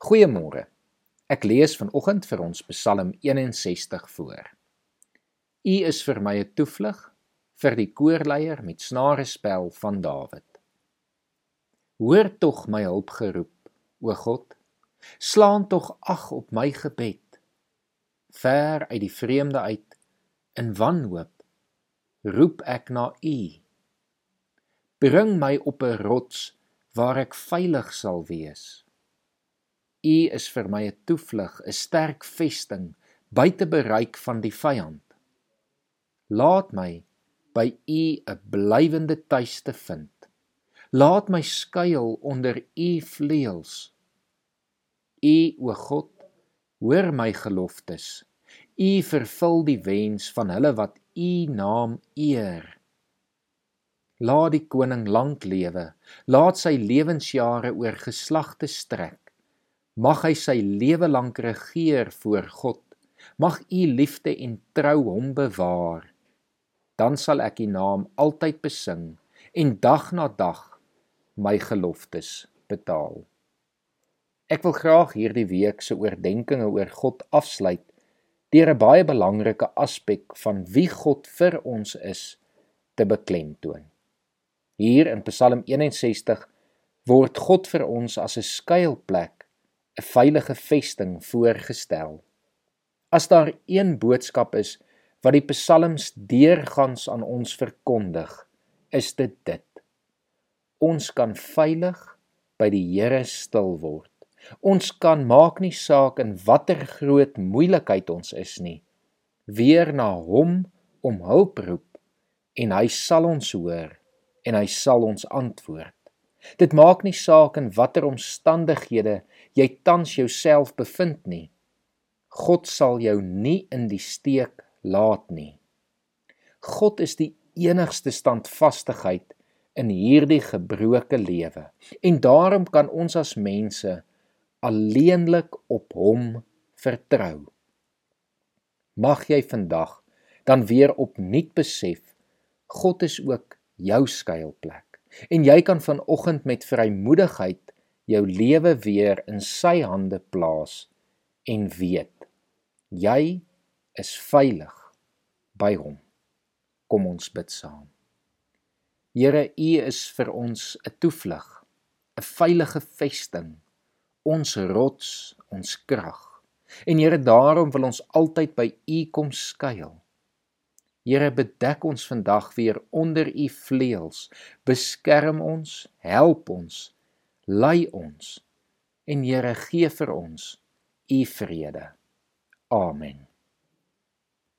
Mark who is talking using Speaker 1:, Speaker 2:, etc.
Speaker 1: Goeiemôre. Ek lees vanoggend vir ons Psalm 61 voor. U is vir my 'n toevlug vir die koorleier met snarespel van Dawid. Hoor tog my hulpgeroep, o God. Slaan tog ag op my gebed. Ver uit die vreemde uit in wanhoop roep ek na U. Bring my op 'n rots waar ek veilig sal wees. U is vir my 'n toevlug, 'n sterk vesting buite bereik van die vyand. Laat my by U 'n blywende tuiste vind. Laat my skuil onder U vleuels. U o God, hoor my geloftes. U vervul die wens van hulle wat U naam eer. Laat die koning lank lewe. Laat sy lewensjare oor geslagte strek. Mag hy sy lewe lank regeer voor God. Mag u liefde en trou hom bewaar. Dan sal ek u naam altyd besing en dag na dag my geloftes betaal. Ek wil graag hierdie week se oordeenkings oor God afsluit deur 'n baie belangrike aspek van wie God vir ons is te beklemtoon. Hier in Psalm 61 word God vir ons as 'n skuilplek 'n veilige vesting voorgestel. As daar een boodskap is wat die psalms deurgangs aan ons verkondig, is dit dit. Ons kan veilig by die Here stil word. Ons kan maak nie saak in watter groot moeilikheid ons is nie, weer na hom om hulp roep en hy sal ons hoor en hy sal ons antwoord. Dit maak nie saak in watter omstandighede jy tans jouself bevind nie. God sal jou nie in die steek laat nie. God is die enigste standvastigheid in hierdie gebroke lewe en daarom kan ons as mense alleenlik op hom vertrou. Mag jy vandag dan weer opnuut besef God is ook jou skuilplek en jy kan vanoggend met vrymoedigheid jou lewe weer in sy hande plaas en weet jy is veilig by hom. Kom ons bid saam. Here u is vir ons 'n toevlug 'n veilige vesting ons rots ons krag en Here daarom wil ons altyd by u kom skuil Here bedek ons vandag weer onder u vleuels. Beskerm ons, help ons, lei ons en Here gee vir ons u vrede. Amen.